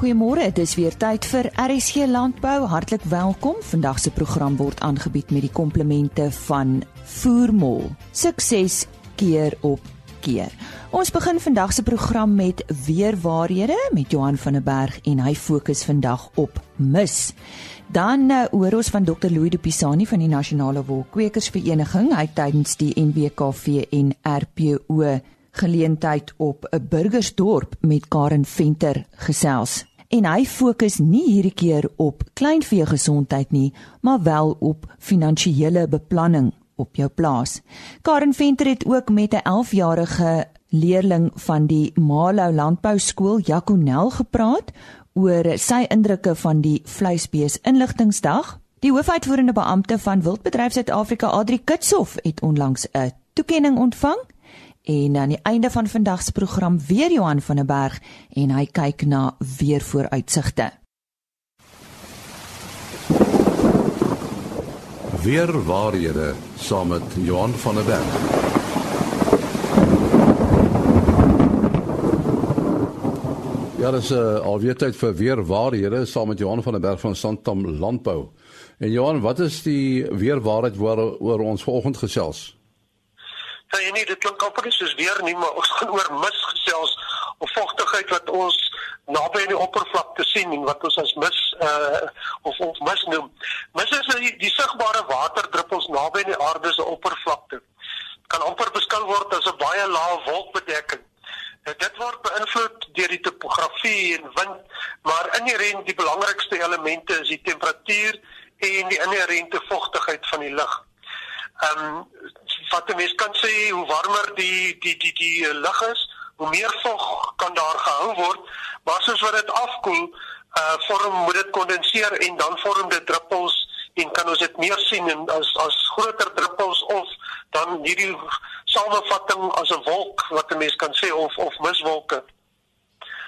Goeiemôre, dit is weer tyd vir RSG Landbou. Hartlik welkom. Vandag se program word aangebied met die komplemente van Voermol. Sukses keer op keer. Ons begin vandag se program met weerwaarhede met Johan van der Berg en hy fokus vandag op mis. Dan uh, hoor ons van Dr. Louis de Pisani van die Nasionale Wolkwekersvereniging. Hy tydens die NWKV en RPO geleentheid op 'n burgersdorp met Karen Venter gesels. En hy fokus nie hierdie keer op kleinvee gesondheid nie, maar wel op finansiële beplanning op jou plaas. Karen Venter het ook met 'n 11-jarige leerling van die Malou Landbou Skool Jaconel gepraat oor sy indrukke van die vleisbees inligtingsdag. Die hoofuitvoerende beampte van Wildbedryf Suid-Afrika, Adri Kitshof, het onlangs 'n toekenning ontvang En aan die einde van vandag se program weer Johan van der Berg en hy kyk na weer vooruitsigte. Weer waarhede saam met Johan van der Berg. Ja, dis uh, alweer tyd vir weer waarhede saam met Johan van der Berg van Santam Landbou. En Johan, wat is die weer waarheid waaroor ons vanoggend gesels? Sê jy nie dit klink amper soos weer nie, maar ons gaan oor mis gesels of vogtigheid wat ons naby aan die oppervlakte sien en wat ons as mis uh of of mis noem. Mis is die, die sigbare waterdruppels naby aan die aarde se oppervlakte. Kan amper beskou word as 'n baie lae wolkbedekking. En dit word beïnvloed deur die topografie en wind, maar inherënt die belangrikste elemente is die temperatuur en die inherente vogtigheid van die lug. Ehm um, wat 'n mens kan sê hoe warmer die die die die eh, lug is, hoe meer vog kan daar gehou word, maar soos wat dit afkoel, uh vorm moet dit kondenseer en dan vorm dit druppels en kan ons dit meer sien en as as groter druppels of dan hierdie samevatting as 'n wolk wat 'n mens kan sê of of miswolke.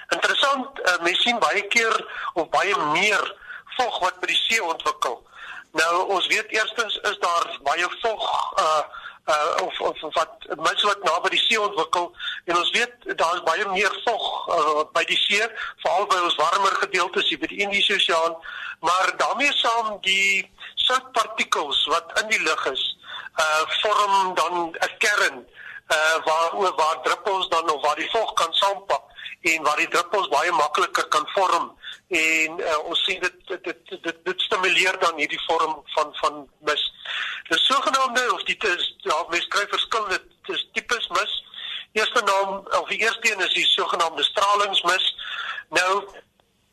Interessant, uh, mens sien baie keer of baie meer vog wat by die see ontwikkel. Nou ons weet eerstens is daar baie vog uh uh of of wat mense wat naby die see ontwikkel. En ons weet daar is baie meer vog uh, by die see veral by ons warmer gedeeltes hier by die Indiese Oseaan. Maar daarmee saam die soutpartikels wat in die lug is uh vorm dan 'n kern uh waar waar druppels dan of waar die vog kan saampak en waar die druppels baie makliker kan vorm. En uh, ons sien dit dit dit dit, dit stimuleer dan hierdie vorm van van mis. Die sogenaamde of die is ja, mens kry verskillende dis tipes mis. Eerste naam of die eerste een is die sogenaamde stralingsmis. Nou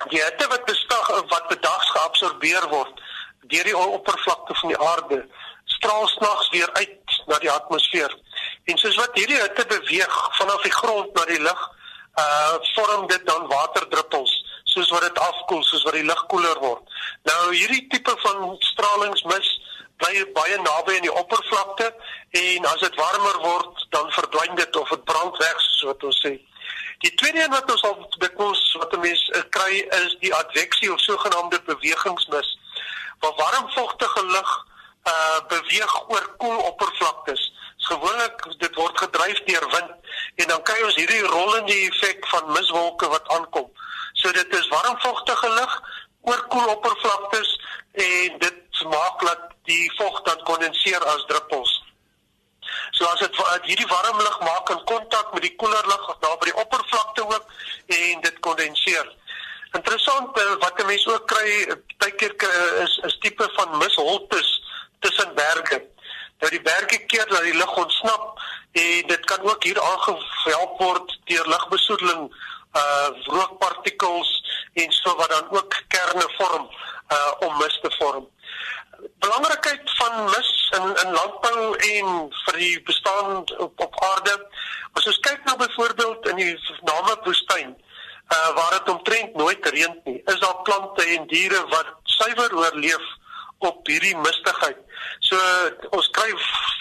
die hitte wat bestag wat bedags geabsorbeer word deur die oppervlakte van die aarde straal snags weer uit na die atmosfeer. En soos wat hierdie hitte beweeg vanaf die grond na die lug, uh vorm dit dan waterdruppels soos wat dit afkoel, soos wat die lug koeler word. Nou hierdie tipe van stralingsmis bly baie naby aan die oppervlakte en as dit warmer word, dan verdwyn dit of dit brand weg soos wat ons sê. Die tweede een wat ons al dikwels wat 'n mens uh, kry is die adveksie of sogenaamde bewegingsmis. Waar warm vochtige lug uh beweeg oor koel oppervlaktes. Gewoonlik dit word gedryf deur wind en dan kry ons hierdie rollende effek van miswolke wat aankom. So dit is warmvogtige lug oor koel oppervlaktes en dit maak dat die vog dan kondenseer as druppels. So as dit hierdie warm lug maak in kontak met die koeler lug daar by die oppervlakte ook en dit kondenseer. Interessant eh, wat 'n mens ook kry baie keer is is tipe van misholtes tussen berge. Nou die berge keer dat die lug ontsnap en dit kan ook hier aangehelp word deur lugbesoedeling uh rookpartikels en so wat dan ook kerne vorm uh om mis te vorm. Belangrikheid van mis in in landbou en vir die bestaan op op aarde. As ons kyk nou byvoorbeeld in die name woestyn uh waar dit omtrent nooit reën nie, is daar plante en diere wat suiwer oorleef op hierdie mistigheid. So ons kry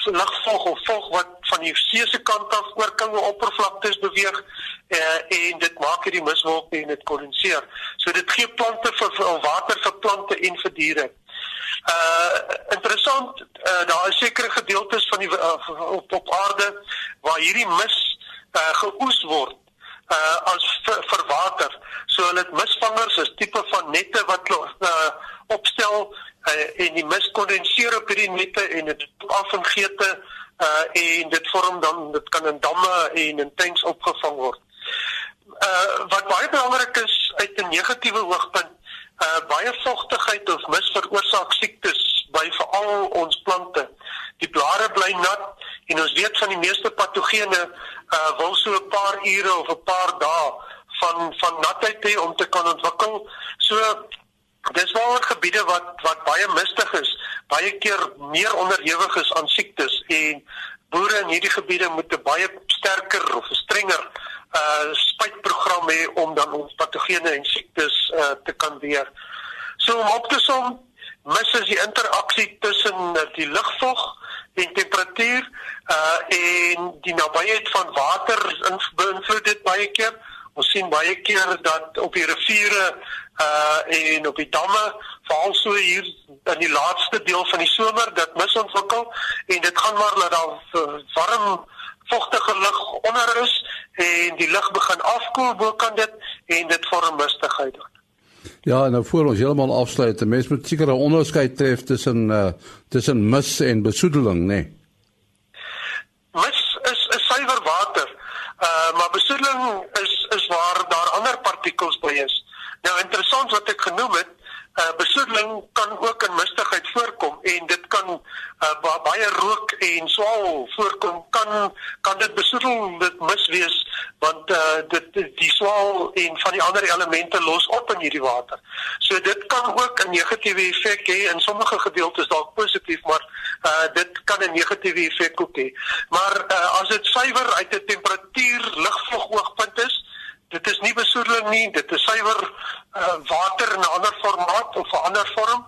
ligvog of vog wat van die see se kant af oor koue oppervlaktes beweeg eh, en dit maak hierdie miswolk en dit kondenseer. So dit gee plante vir, vir water vir plante en vir diere. Uh interessant, uh, daar is sekere gedeeltes van die uh, op op aarde waar hierdie mis uh, geoes word uh as vir, vir water. So hulle het misvangers, 'n tipe van nette wat uh, opstel uh, en die mis kondenseer op hierdie nette en dit af in geete uh, en dit vorm dan dit kan in damme en in tanks opgevang word. Uh wat baie belangrik is uit 'n negatiewe hoogtepunt, uh baie vogtigheid of mis veroorsaak siektes by veral ons plante. Die blare bly nat en ons weet van die meeste patogene uh wil so 'n paar ure of 'n paar dae van van natheid hê om te kan ontwikkel. So dis wel gebiede wat wat baie mistig is, baie keer meer onderhewig is aan siektes en boere in hierdie gebiede moet 'n baie sterker of 'n strenger uh spuitprogram hê om dan ons patogene en siektes uh te kan weer. So om op te som, mis is die interaksie tussen uh, die lugvog en temperatuur uh en die nabyheid van water beïnvloed dit baie keer. Ons sien baie keer dat op die riviere uh en op die damme veral so hier in die laaste deel van die somer dat mis ontwikkel en dit gaan maar dat daar warm vogtige lug onder is en die lug begin afkoel bokant dit en dit vorm mistigheid. Ja, en nou voor ons heeltemal afsluit, mens moet seker 'n onderskeid tref tussen uh tussen mis en besoedeling, nê. Nee. Mis is 'n suiwer water. Uh maar besoedeling is is waar daar ander partikels by is. Nou interessant wat ek genoem het, uh besoedeling kan ook in mistigheid kan uh, baie rook en swaal voorkom kan kan dit besoedel dit mis wees want uh, dit die swaal en van die ander elemente los op in hierdie water. So dit kan ook 'n negatiewe effek hê in sommige gedeeltes dalk positief maar uh, dit kan 'n negatiewe effek ook hê. Maar uh, as dit suiwer uit 'n temperatuur ligvog oogpunt is Dit is nie besoedeling nie, dit is suiwer uh, water in 'n ander formaat of 'n ander vorm,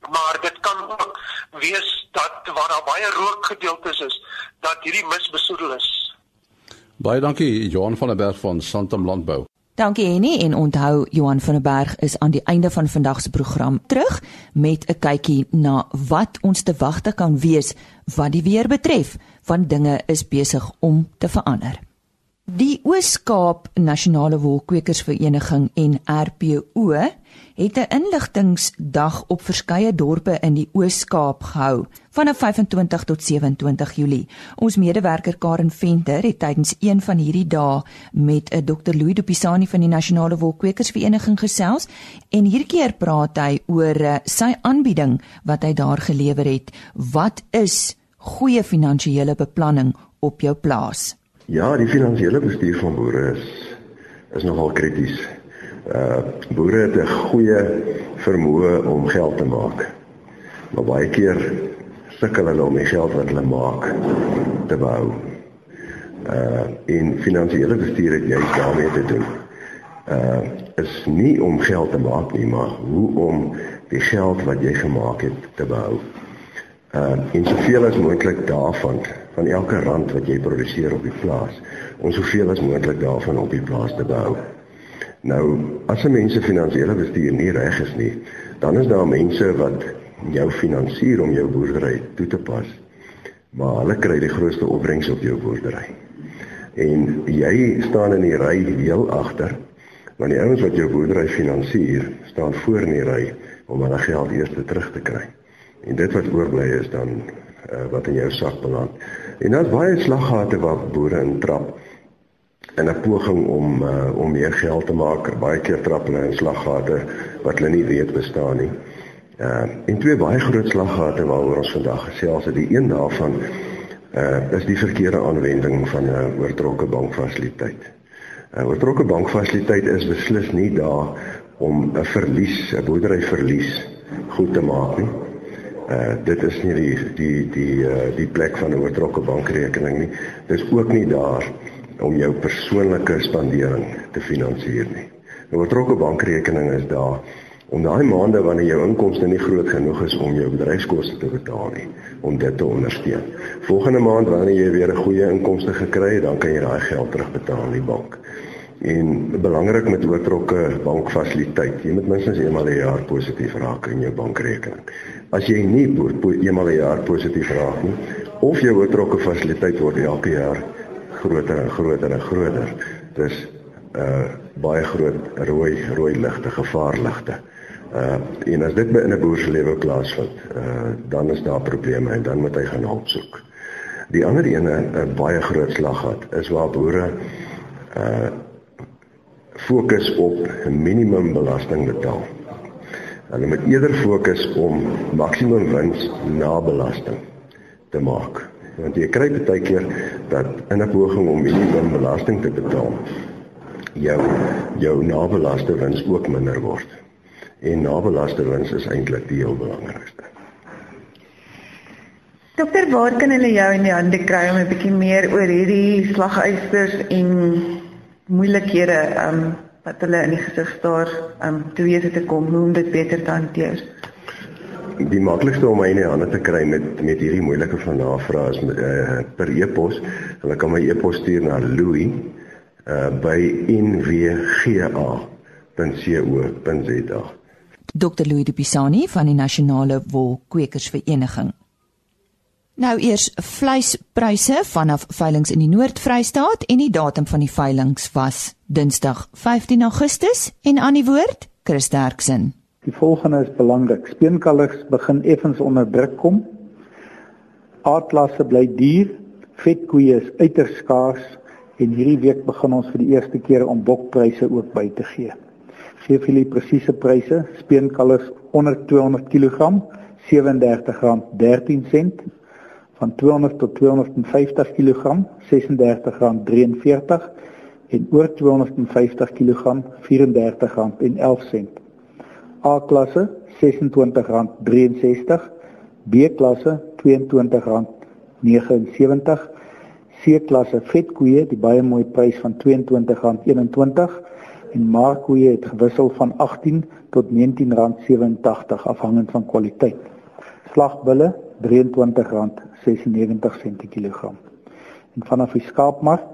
maar dit kan ook wees dat waar daar baie rookgedeeltes is, dat hierdie mis besoedel is. Baie dankie Johan van der Berg van Santam Landbou. Dankie Henny en onthou Johan van der Berg is aan die einde van vandag se program terug met 'n kykie na wat ons te wagte kan wees wat die weer betref, want dinge is besig om te verander. Die Oos-Kaap Nasionale Wolkwekersvereniging en RPO het 'n inligtingsdag op verskeie dorpe in die Oos-Kaap gehou van 25 tot 27 Julie. Ons medewerker Karen Venter het tydens een van hierdie dae met 'n Dr. Louis de Pisani van die Nasionale Wolkwekersvereniging gesels en hierdie keer praat hy oor eh, sy aanbieding wat hy daar gelewer het. Wat is goeie finansiële beplanning op jou plaas? Ja, die finansiële bestuur van boere is is nogal krities. Uh boere het 'n goeie vermoë om geld te maak. Maar baie keer sukkel hulle om die geld wat hulle maak te behou. Uh in finansiële bestuur het jy daarmee te doen. Uh is nie om geld te maak nie, maar hoe om die geld wat jy gemaak het te behou. Uh en soveel as moontlik daarvan van elke rand wat jy produseer op die plaas, om soveel as moontlik daarvan op die plaas te behou. Nou, as 'n mens se finansiële bestuur nie reg is nie, dan is daar mense wat jou finansier om jou boerdery toe te pas. Maar hulle kry die grootste opbrengs op jou boerdery. En jy staan in die ry heel agter, want die ouens wat jou boerdery finansier, staan voor in die ry om hulle geld eers terug te kry. En dit wat oorbly is dan uh, wat in jou sak beland. En daar's baie slaggate waar boere intrap in 'n poging om uh, om meer geld te maak. Baie keer trap hulle in slaggate wat hulle nie weet bestaan nie. Uh en twee baie groot slaggate waaroor ons vandag gesels het. Die een daarvan uh is die verkeerde aanwending van 'n uh, oortrokke bankfasiliteit. 'n uh, Oortrokke bankfasiliteit is beslis nie daar om 'n verlies, 'n boerdery verlies goed te maak nie. Uh dit is nie die die die uh die plek van 'n oortrokke bankrekening nie. Dis ook nie daar om jou persoonlike spandering te finansier nie. 'n Oortrokke bankrekening is daar om daai maande wanneer jou inkomste nie groot genoeg is om jou bedryfskoste te betaal nie, om dit te ondersteun. Volgende maand wanneer jy weer 'n goeie inkomste gekry het, dan kan jy daai geld terugbetaal aan die bank. En belangrik met oortrokke bankfasiliteit, jy moet minstens eenmal 'n jaar positief raak in jou bankrekening. As jy nie eenmal 'n jaar positief raak nie, of jou oortrokke fasiliteit word elke jaar groter en groter en groter. Dis uh baie groot rooi rooi ligte, gevaarligte. Uh en as dit by in 'n boer se lewe plaasvind, uh dan is daar probleme en dan moet hy gaan hulp soek. Die ander ene 'n baie groot slag gehad is waar boere uh fokus op minimum belasting betaal. Hulle moet eerder fokus om maksimum wins na belasting te maak. Want jy kry baie keer dat in 'n poging om minimum belasting te betaal, jou jou nabelaste wins ook minder word. En nabelaste wins is eintlik die heel belangrikste. Dokter, waar kan hulle jou in die hande kry om 'n bietjie meer oor hierdie slaguisters en moeilikhede um wat hulle in die gesig staar um te weet te kom hoe om dit beter te hanteer? Die maklikste om my in die hande te kry met met hierdie moeilike van navrae is met, uh, per e-pos. Hulle kan my e-pos stuur na louis uh, by nwga.co.za. Dr Louis de Pisani van die Nasionale Wolkwekersvereniging. Nou eers vleispryse vanaf veilinge in die Noord-Vrystaat en die datum van die veilinge was Dinsdag 15 Augustus en aan die woord Chris Derksen. Die volgende is belangrik. Speenkalvers begin effens onder druk kom. Aardklasse bly duur. Vetkoeie is uiters skaars en hierdie week begin ons vir die eerste keer om bokpryse ook by te gee. Gee vir julle presiese pryse. Speenkalvers onder 200 kg R37.13 van 200 tot 250 kg R36.43 en oor 250 kg R34.11. A klasse R26.63, B klasse R22.79 C-klasse vetkoeë die baie mooi prys van R22.21 en markkoeë het gewissel van 18 tot R19.87 afhangend van kwaliteit. Slagbulle R23.96 per kilogram. En vanaf die skaapmark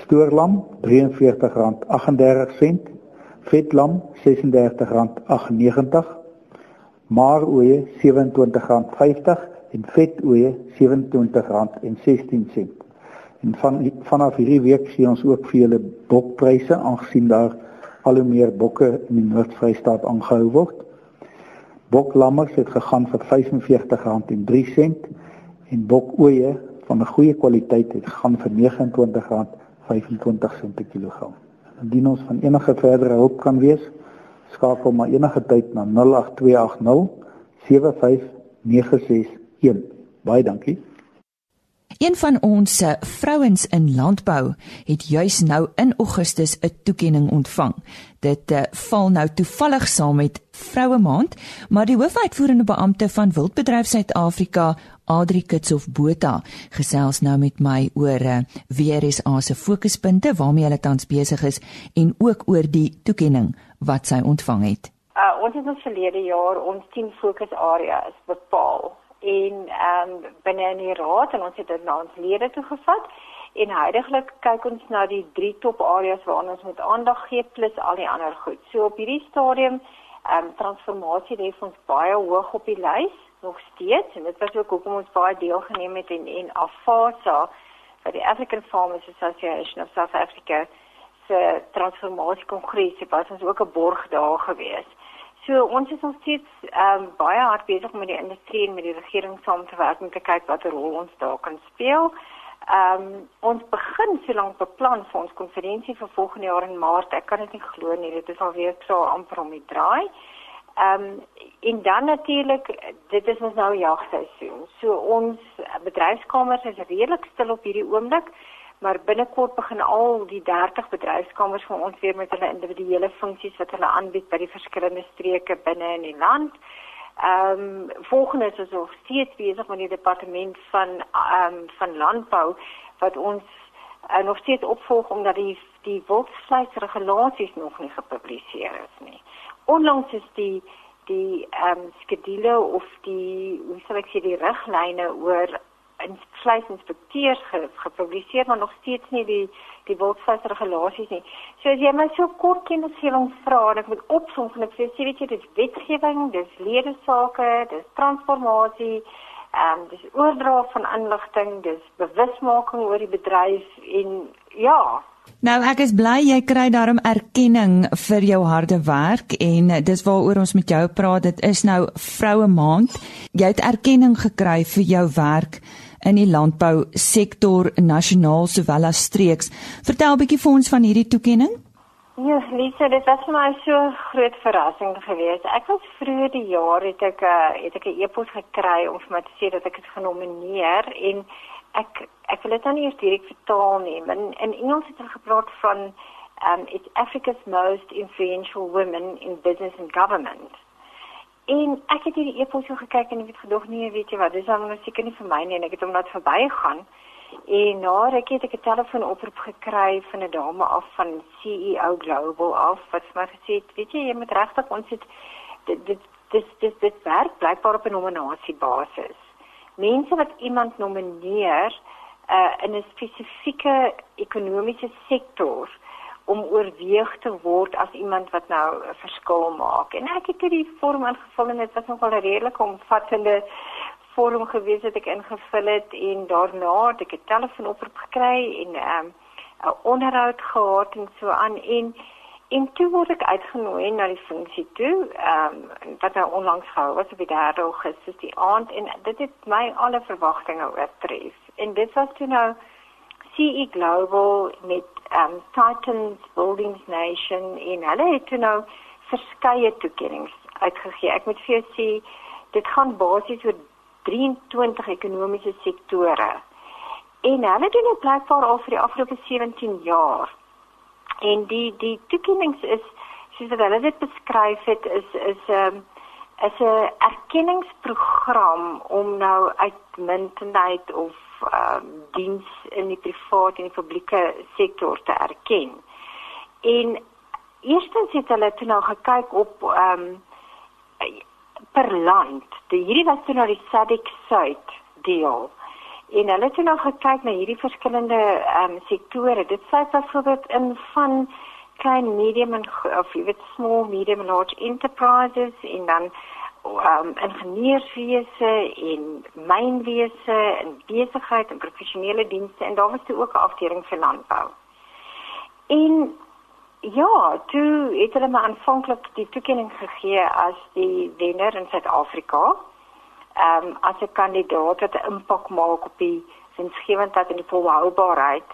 stoorlam R43.38, vetlam R36.98, maaroeie R27.50 en vetoeie R27.16. En van vanaf hierdie week sien ons ook vir julle bokpryse aangesien daar al hoe meer bokke in die Noord-Vrystaat aangehou word. Boklammers het gegaan vir R45.03 en bokoeie van 'n goeie kwaliteit het gegaan vir R29.25 per kilogram. Indien ons van enige verdere hulp kan wees, skakel maar enige tyd na 08280 75961. Baie dankie. Een van ons vrouens in landbou het juis nou in Augustus 'n toekenning ontvang. Dit uh, val nou toevallig saam met Vroue Maand, maar die hoofuitvoerende beampte van Wildbedryf Suid-Afrika, Adri Kitsof Botha, gesels nou met my oor uh, WRSA se fokuspunte waarmee hulle tans besig is en ook oor die toekenning wat sy ontvang het. Uh, ons het ons verlede jaar ons 10 fokusareas bepaal en ehm um, binne in die raad en ons het dit na ons lede toe gevat en heidaglik kyk ons na die drie top areas waarna ons moet aandag gee plus al die ander goed. So op hierdie stadium ehm um, transformasie lê ons baie hoog op die lys nog steeds en dit was ook hoekom ons baie deelgeneem het en en Afasa by die African Farmers Association of South Africa se transformasie kongres wat ons ook 'n borg daar gewees. So ons is nog steeds ehm um, baie hard besig met die industrie en met die regering saam te werk om te kyk watter rol ons daar kan speel. Ehm um, ons begin so lank beplan vir ons konferensie vir volgende jaar in Maart. Ek kan dit nie glo nie, dit is alweer so amper om die draai. Ehm um, en dan natuurlik dit is ons nou jagseisoen. So ons bedryfskamers is redelik stil op hierdie oomblik maar binnekort begin al die 30 bedryfskamers van ons weer met hulle individuele funksies wat hulle aanbied by die verskillende streke binne in die land. Ehm um, volgende is ons steeds besig met die departement van ehm um, van landbou wat ons uh, nog steeds opvolg omdat die die wildvleisregulasies nog nie gepubliseer is nie. Onlangs is die die ehm um, skedule of die hoe sal ek sê die riglyne oor in vleisinspekteurs ge, gepubliseer maar nog steeds nie die die wildvleisregulasies nie. So as jy my so kort kennisgewing vra en ek moet opsom van ek sê weet jy dis wetgewing, dis lede sake, dis transformasie, ehm um, dis oordra van inligting, dis bewusmaking oor die bedryf en ja, Nou ek is bly jy kry daarom erkenning vir jou harde werk en dis waaroor ons met jou praat. Dit is nou Vroue Maand. Jy het erkenning gekry vir jou werk in die landbou sektor nasionaal sowel as streeks. Vertel 'n bietjie vir ons van hierdie toekenning. Ja, Lisa, dit was vir my so groot verrassing geweest. Ek was vroeër die jaar het ek 'n uh, het ek 'n e-pos gekry om vir my te sê dat ek is genomineer en ek ek wil dit nou nie eers direk vertaal maar in, in Engels het hulle gepraat van um it's Africa's most influential women in business and government. En ek het hierdie e-pos so gekyk en ek het gedog nee, weet jy wat, dis nou seker nie vir my nie en ek het hom net verbygegaan. En na ruk het ek 'n telefoonoproep gekry van 'n dame af van CEO Global af wat vir my gesê het, weet jy, jy moet regtig ons het dit dit dis dis dit werk blykbaar op 'n nominasiebasis mense wat iemand nomineer uh, in 'n spesifieke ekonomiese sektor om oorweeg te word as iemand wat nou 'n verskil maak. En ek het hierdie vorm ingevul en dit was nogal 'n redelike omvattende vorm gewees wat ek ingevul het en daarna het ek 'n telefoonoproep gekry en um, 'n onderhoud gehad en so aan en En toe word ek uitgenooi na die funksie toe, ehm um, wat nou onlangs gehou was op die 3 Augustus die aand en dit het my alle verwagtinge oortref. En dit was toe nou CE Global met um, Titans Buildings Nation en hulle het toe nou verskeie toekenninge uitgegee. Ek moet vir jou sê dit gaan basies oor 23 ekonomiese sektore. En hulle doen dit blykbaar al vir die afgelope 17 jaar en die die toekennings is soos wat hulle dit beskryf het is is 'n um, is 'n erkenningsprogram om nou uitmuntendheid of um, diens in die privaat en die publieke sektor te erken. En eerstens het hulle toe nou gekyk op ehm um, per land. Die hierdie was toe nou die SADC Suid deel en hulle het nou gekyk na hierdie verskillende ehm um, sektore. Dit sê byvoorbeeld in van klein medium en of jy weet small medium large enterprises en dan um, ingenieurswese en mynwese en besigheid en professionele dienste en daar was toe ook 'n afdeling vir landbou. En ja, toe het hulle my aanvanklik die toekenning gegee as die wenner in Suid-Afrika ehm um, as 'n kandidaat wat 'n impak maak op die winsgewendheid en die volhoubaarheid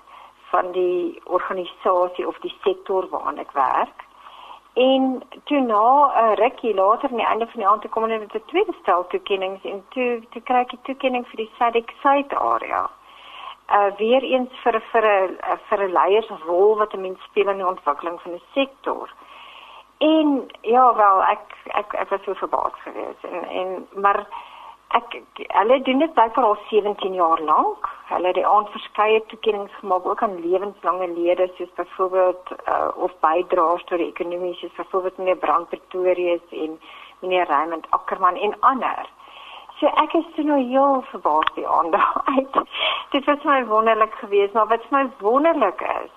van die organisasie of die sektor waarna ek werk. En toe na 'n rukkie later aan die einde van die aand kom hulle met 'n tweede stel toekennings en toe toe kry ek 'n toekenning vir die SADC Suid area. Uh weer eens vir vir 'n vir 'n leiersrol wat 'n mens speel in die ontwikkeling van 'n sektor. En ja, wel ek ek ek was so verbaas geweest en en maar ek hulle doen dit byvoorbeeld al 17 jaar lank. Hulle het aand verskeie toekennings gemaak ook aan lewenslange lede soos byvoorbeeld uh, of bydraers tot die ekonomie soos byvoorbeeld meneer Brand Pretorius en meneer Raymond Ackerman en ander. So ek is toe nou heel verbaas die aand uit. dit was my wonderlik geweest, maar wat my wonderlik is,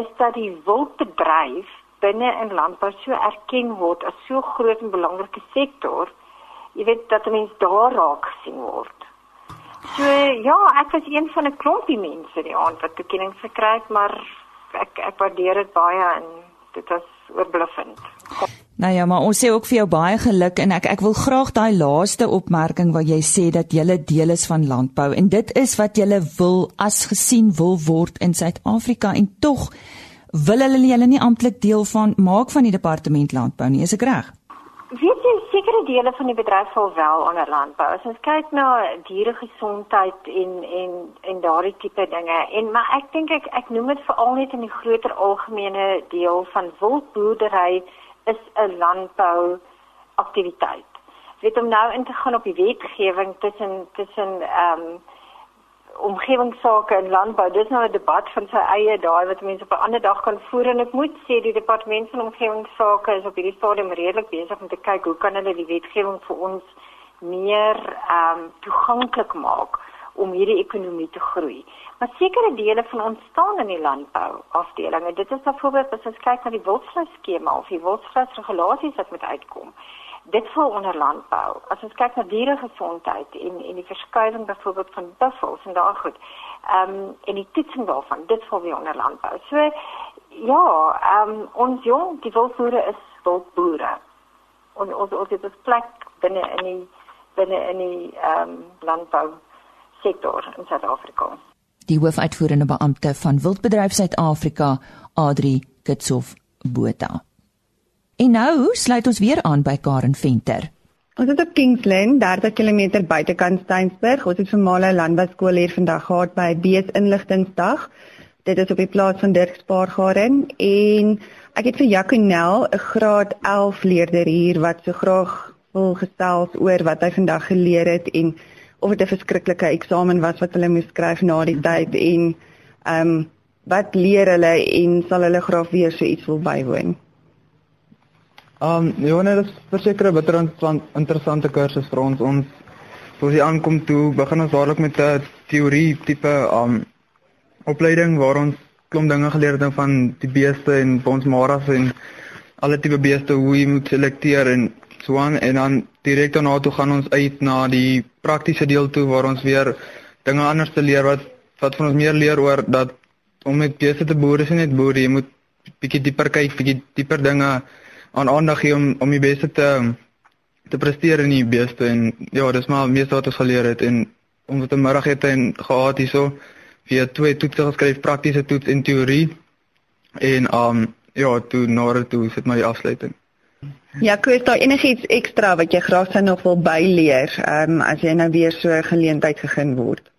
is dat die wildbedryf binne in landbou so erken word as so groot en belangrike sektor jy weet dat mense daar raak gesien word. So ja, ek was een van 'n klompie mense die aand wat toekenning gekry het, maar ek ek waardeer dit baie en dit was oorbluffend. Nou ja, maar ons sê ook vir jou baie geluk en ek ek wil graag daai laaste opmerking wat jy sê dat jy deel is van landbou en dit is wat jy wil as gesien wil word in Suid-Afrika en tog wil hulle julle nie amptelik deel van maak van die departement landbou nie, is ek reg? Weet jy sekere dele van die bedryf sal wel onder landbou. As ons kyk na dieregesondheid en en en daardie tipe dinge en maar ek dink ek ek noem dit veral net in die groter algemene deel van wildboerdery is 'n landbou aktiwiteit. Weet om nou in te gaan op die wetgewing tussen tussen ehm um, omgewingsake en landbou. Dis nou 'n debat van sy eie daai wat mense op 'n ander dag kan voer en ek moet sê die departement van omgewingsake is op hierdie stadium redelik besig om te kyk hoe kan hulle die wetgewing vir ons meer ehm um, toeganklik maak om hierdie ekonomie te groei. Maar sekere dele van ons staan in die landbou afdelinge. Dit is byvoorbeeld as ons kyk na die wildvleis skema of die wildvleis regulasies wat moet uitkom dit val onder landbou. As ons kyk na dieregesondheid en en die verskuiwing byvoorbeeld van buffels en daai goed. Ehm um, en die toetsing daarvan, dit val weer onder landbou. So ja, ehm um, ons jong die wildboere is wildboere. En ons ons het 'n plek binne in die binne in die ehm um, landbou sektor in Suid-Afrika. Die hoofuitvoerende beampte van Wildbedryf Suid-Afrika, Adri Kitshof Botha. En nou sluit ons weer aan by Karen Venter. Ons is op Kingsland, 30 km buitekant Steynsburg. Ons het formale landbouskool hier vandag gehad by Bees Inligtingsdag. Dit is op die plaas van Dirk Spaargaren en ek het vir Jaconel, 'n graad 11 leerder hier wat so graag wil gesels oor wat hy vandag geleer het en of dit 'n verskriklike eksamen was wat hulle moes skryf na die tyd en ehm um, wat leer hulle en sal hulle graag weer so iets wil bywoon? Um ja, nee, dit is verseker 'n bitter interessante kursus vir ons. Ons soos jy aankom toe, begin ons dadelik met 'n teorie tipe um opleiding waar ons klomp dinge geleer het van die beeste en ons maras en alle tipe beeste hoe jy moet selekteer en so aan en dan direk daarna toe gaan ons uit na die praktiese deel toe waar ons weer dinge anders te leer wat wat van ons meer leer oor dat om met beeste te boer is nie net boer, jy moet bietjie dieper kyk, bietjie dieper dinge aan aandag gee om om die beste te te presteer in die beste en ja, dis maar meeste wat ons geleer het en ons het 'n middag het en gehad hierso via twee toetse geskryf, praktiese toets en teorie. En um ja, toe na toe sit maar die afsluiting. Ja, Chris, daar enigiets ekstra wat jy graag sou nog wil byleer, um as jy nou weer so 'n geleentheid gegee word.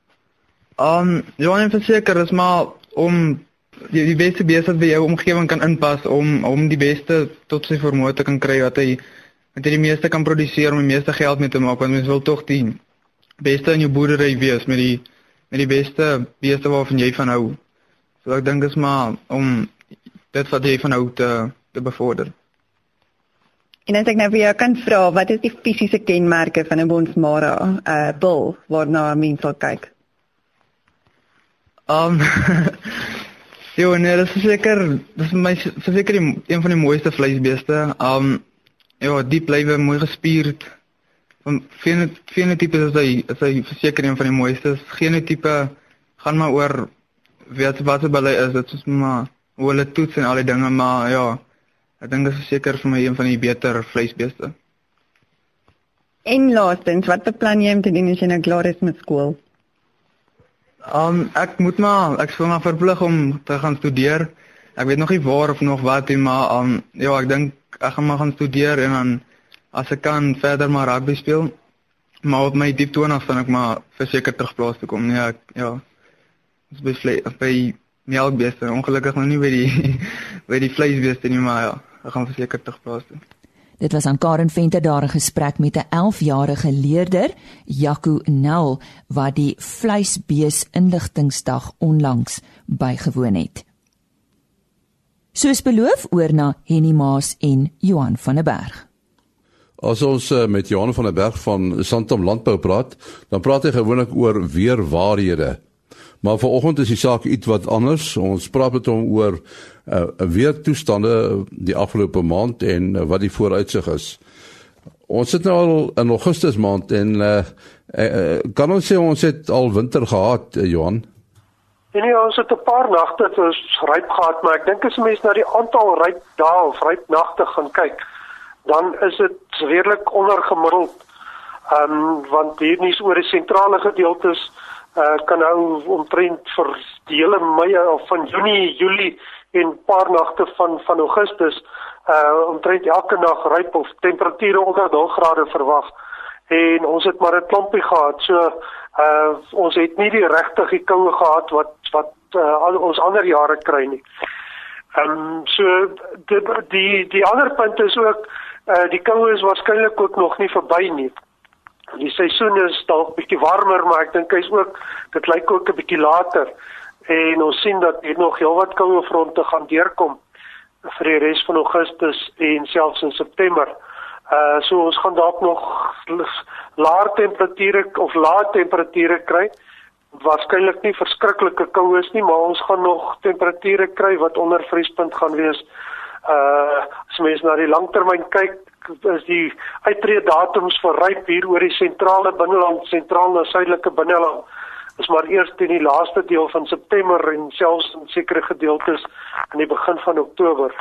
Um ja, en verseker is maar om die, die beste besigheid by jou omgewing kan inpas om om die beste tot sy vermoë te kan kry wat hy met die meeste kan produseer om die meeste geld mee te maak want mens wil tog die beste in jou boerdery wees met die met die beste beeste waarvan jy van hou. So ek dink is maar om dit wat jy van hou te te bevorder. En as ek nou vir jou kan vra, wat is die fisiese kenmerke van 'n bonsmara, 'n uh, bul waarna mense sal kyk? Um Ja, nee, dit is seker, dit is my seker een van die mooiste vleisbeeste. Um ja, diep lywe, mooi gespierd. Van fenotipe is hy, is hy seker een van die mooiste. Genotipe gaan maar oor wat wat hulle is, dit is maar hoe hulle toets en al die dinge, maar ja, ek dink dit is seker vir my een van die beter vleisbeeste. En laastens, wat beplan jy om te doen as jy nou klaar is met skool? Um ek moet maar ek sou maar verplig om te gaan studeer. Ek weet nog nie waar of nog wat nie, maar um ja, ek dink ek gaan maar gaan studeer en dan as ek kan verder maar rugby speel. Maar op my diep 20 dan ek maar verseker terug plaas toe kom. Nee, ek ja. Dis vle by melkbeeste. Ongelukkig nog nie by die by die vleisbeeste nie, maar ja, ek gaan verseker terug plaas toe. Dit was aan Karen Venter daar 'n gesprek met 'n 11-jarige leerder, Jaco Nel, wat die vleisbees inligtingsdag onlangs bygewoon het. Soos beloof oor na Henny Maas en Johan van der Berg. As ons uh, met Johan van der Berg van Santam Landbou praat, dan praat hy gewoonlik oor weerwaarhede. Maar vanoggend is die saak iets wat anders. Ons praat met hom oor 'n uh, weer toestande die afgelope maand en uh, wat die vooruitsig is. Ons sit nou al in Augustus maand en uh, uh, kan ons sê ons het al winter gehad, uh, Johan? Ja, ons het 'n paar nagte ons ryp gehad, maar ek dink as mense na die aantal ryp dae of ryp nagte gaan kyk, dan is dit redelik ondergemiddeld. Ehm um, want hier nie is oor die sentrale gedeeltes uh, kan nou omtrent vir die hele Mei of van Junie, Julie en paar nagte van van Augustus uh omtrent elke nag ryp of temperature onder 0 grade verwag en ons het maar 'n klompie gehad. So uh ons het nie die regtig die koue gehad wat wat uh, al ons ander jare kry nie. Ehm um, so die die die ander punt is ook uh die koue is waarskynlik ook nog nie verby nie. Die seisoen is dalk bietjie warmer, maar ek dink hy's ook dit lyk ook 'n bietjie later. En ons sien dat hier nog heelwat koue fronte gaan deurkom vir die res van Augustus en selfs in September. Uh so ons gaan dalk nog laer temperature of lae temperature kry. Waarskynlik nie verskriklike koue is nie, maar ons gaan nog temperature kry wat onder vriespunt gaan wees. Uh as mens na die langtermyn kyk, is die uittreedatums vir ryp hier oor die sentrale binneland, sentraal na suidelike binneland is maar eers in die laaste deel van September en selfs in sekere gedeeltes in die begin van Oktober.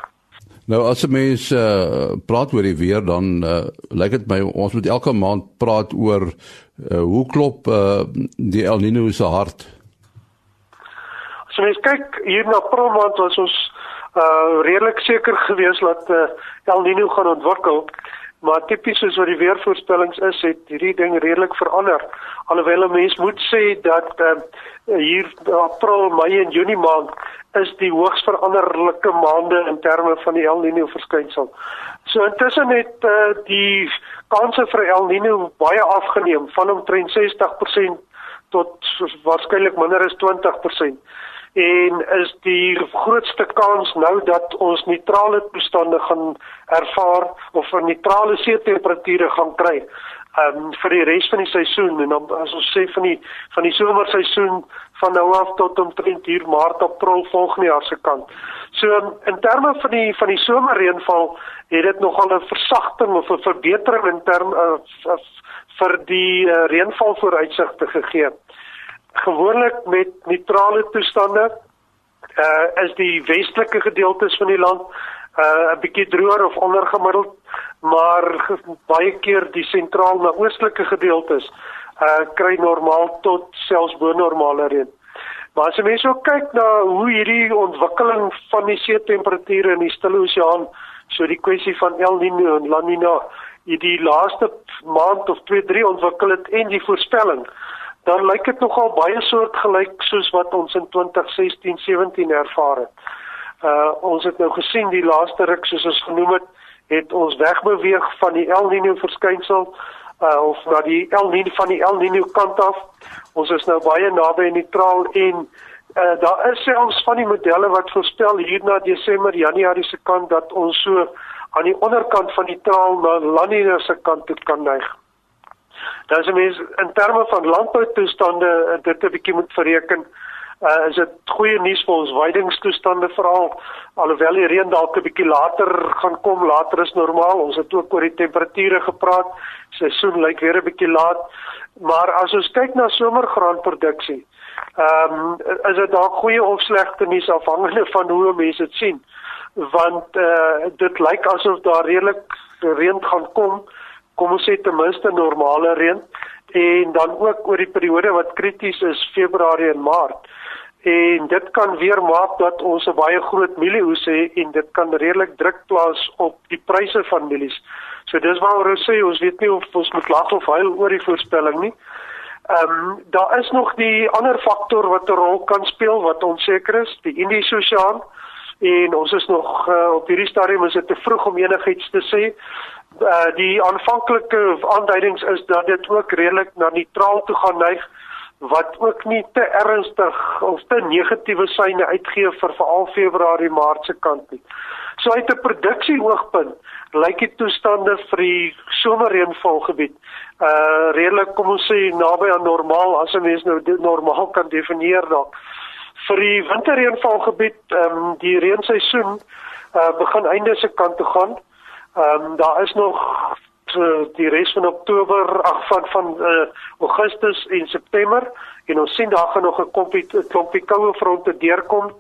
Nou as 'n mens uh, praat oor die weer dan uh, lyk dit my ons moet elke maand praat oor uh, hoe klop uh, die El Niño se hart. As mens kyk hier na April maand was ons uh, redelik seker geweest dat uh, El Niño gaan ontwikkel. Maar tipies soos wat die weervoorspellings is, het hierdie ding redelik verander. Alhoewel 'n mens moet sê dat uh, hier April, Mei en Junie maand is die hoogs veranderlike maande in terme van die El Niño verskynsel. So intussen het uh, die kanse vir El Niño baie afgeneem van omtrent 60% tot waarskynlik minder as 20% en is die grootste kans nou dat ons neutrale toestande gaan ervaar of 'n neutrale see temperature gaan kry um, vir die res van die seisoen en dan as ons sê van die van die somerseisoen van nou af tot omtrent hier maart april volgende jaar se kant. So in terme van die van die somerreënval het dit nogal 'n versagting of 'n verbetering in term uh, vir die uh, reënval vooruitsigte gegee gewoonlik met neutrale toestande uh is die westelike gedeeltes van die land uh 'n bietjie droër of ondergemiddeld maar baie keer die sentraal na oostelike gedeeltes uh kry normaal tot selfs bo normale reën. Maar as jy mens ook kyk na hoe hierdie ontwikkeling van die see temperature in die Stille Oseaan, so die kwessie van El Niño en La Niña, hierdie laaste maand of 2, 3 ontwikkel het en die voorspelling dan lyk dit nogal baie soortgelyk soos wat ons in 2016-17 ervaar het. Uh ons het nou gesien die laaste ruk soos ons genoem het, het ons wegbeweeg van die El Niño verskynsel uh of na die El Niño van die El Niño kant af. Ons is nou baie naby neutraal en uh daar is selfs van die modelle wat voorspel hier na Desember, Januarie se kant dat ons so aan die onderkant van die traal na La Niña se kant toe kan neig. Dan as mens in terme van landboutoestande eh, dit 'n bietjie moet bereken, uh, is dit goeie nuus vir ons weidingstoestande veral alhoewel die reën dalk 'n bietjie later gaan kom, later is normaal. Ons het ook oor die temperature gepraat. Seisoen lyk weer 'n bietjie laat, maar as ons kyk na somergraanproduksie, ehm um, is dit dalk goeie of slegte nuus afhangende van hoe mense dit sien. Want eh uh, dit lyk asof daar redelik reën gaan kom kom ons sê ten minste normale reën en dan ook oor die periode wat krities is Februarie en Maart. En dit kan weer maak dat ons 'n baie groot mielieoes het en dit kan redelik druk plaas op die pryse van mielies. So dis waaroor ons sê ons weet nie of ons moet lag of huil oor die voorspelling nie. Ehm um, daar is nog die ander faktor wat 'n rol kan speel wat onseker is, die Indiese Oseaan en ons is nog uh, op hierdie stadium is dit te vroeg om enigiets te sê uh, die aanvanklike aanduidings is dat dit ook redelik na neutraal toe gaan neig wat ook nie te ernstig of te negatiewe syne uitgee vir veral Februarie Maart se kant nie. So uit 'n produksie oogpunt lyk die toestande vir die somerreënvalgebied uh redelik kom ons sê naby aan normaal as 'n mens nou dit normaal kan definieer dalk. Vir die winterreënvalgebied ehm um, die reenseisoen uh begin einde se kant toe gaan. Ehm um, daar is nog so die res van Oktober, ag van van uh, Augustus en September en ons sien daar gaan nog 'n klompie klompie koue fronte deurkom.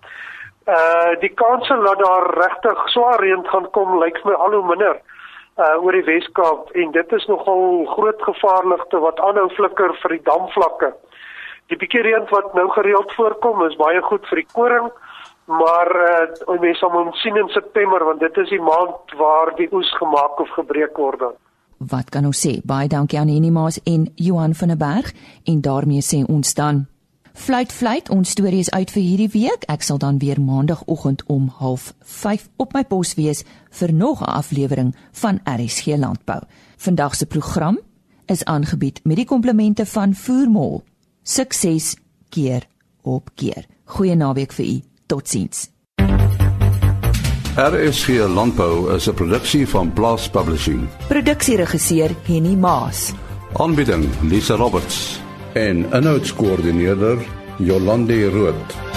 Uh die kans dat daar regtig swaar reën gaan kom lyk vir my al hoe minder uh oor die Weskaap en dit is nogal groot gevaarligte wat aanhou flikker vir die damvlakke. Die bietjie reën wat nou gereeld voorkom is baie goed vir die koring maar uh, ons mense sal moet sien in September want dit is die maand waar die oes gemaak of gebreek word dan. Wat kan ons sê? Baie dankie aan Enimaas en Johan van der Berg en daarmee sê ons dan Fluit fluit, ons storie is uit vir hierdie week. Ek sal dan weer maandagooggend om 05:30 op my pos wees vir nog 'n aflewering van RSG Landbou. Vandag se program is aangebied met die komplimente van Voermol. Sukses keer op keer. Goeie naweek vir u. Totsiens. RSG Landbou is 'n produksie van Blast Publishing. Produksieregisseur Henny Maas. Aanbieding Lisa Roberts en 'n notas koördineerder Jolande Rooi.